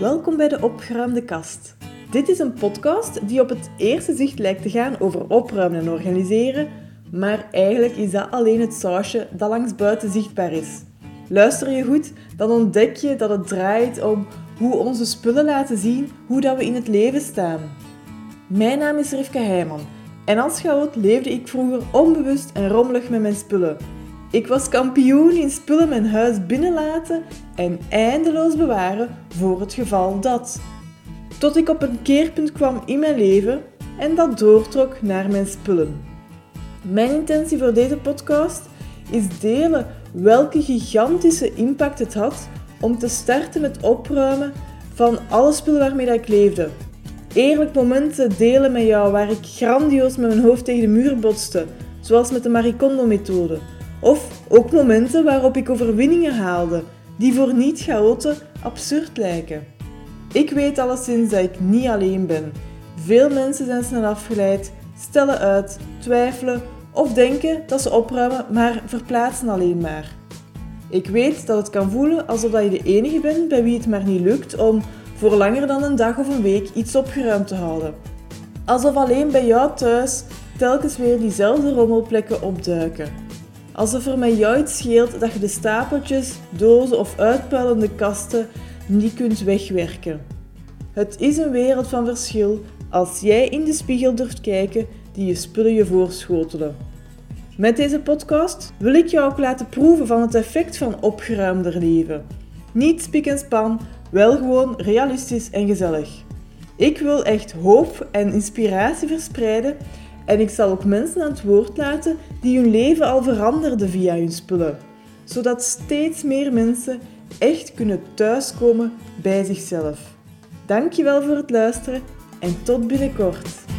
Welkom bij de Opgeruimde Kast. Dit is een podcast die op het eerste zicht lijkt te gaan over opruimen en organiseren, maar eigenlijk is dat alleen het sausje dat langs buiten zichtbaar is. Luister je goed, dan ontdek je dat het draait om hoe onze spullen laten zien hoe dat we in het leven staan. Mijn naam is Rivka Heijman en als chaot leefde ik vroeger onbewust en rommelig met mijn spullen. Ik was kampioen in spullen mijn huis binnenlaten en eindeloos bewaren voor het geval dat. Tot ik op een keerpunt kwam in mijn leven en dat doortrok naar mijn spullen. Mijn intentie voor deze podcast is delen welke gigantische impact het had om te starten met opruimen van alle spullen waarmee ik leefde. Eerlijk momenten delen met jou waar ik grandioos met mijn hoofd tegen de muur botste, zoals met de Maricondo methode of ook momenten waarop ik overwinningen haalde, die voor niet-chaoten absurd lijken. Ik weet alleszins dat ik niet alleen ben. Veel mensen zijn snel afgeleid, stellen uit, twijfelen of denken dat ze opruimen, maar verplaatsen alleen maar. Ik weet dat het kan voelen alsof je de enige bent bij wie het maar niet lukt om voor langer dan een dag of een week iets opgeruimd te houden. Alsof alleen bij jou thuis telkens weer diezelfde rommelplekken opduiken. Alsof er met jou iets scheelt dat je de stapeltjes, dozen of uitpuilende kasten niet kunt wegwerken. Het is een wereld van verschil als jij in de spiegel durft kijken die je spullen je voorschotelen. Met deze podcast wil ik jou ook laten proeven van het effect van opgeruimder leven. Niet spik en span, wel gewoon realistisch en gezellig. Ik wil echt hoop en inspiratie verspreiden en ik zal ook mensen aan het woord laten die hun leven al veranderden via hun spullen, zodat steeds meer mensen echt kunnen thuiskomen bij zichzelf. Dankjewel voor het luisteren en tot binnenkort.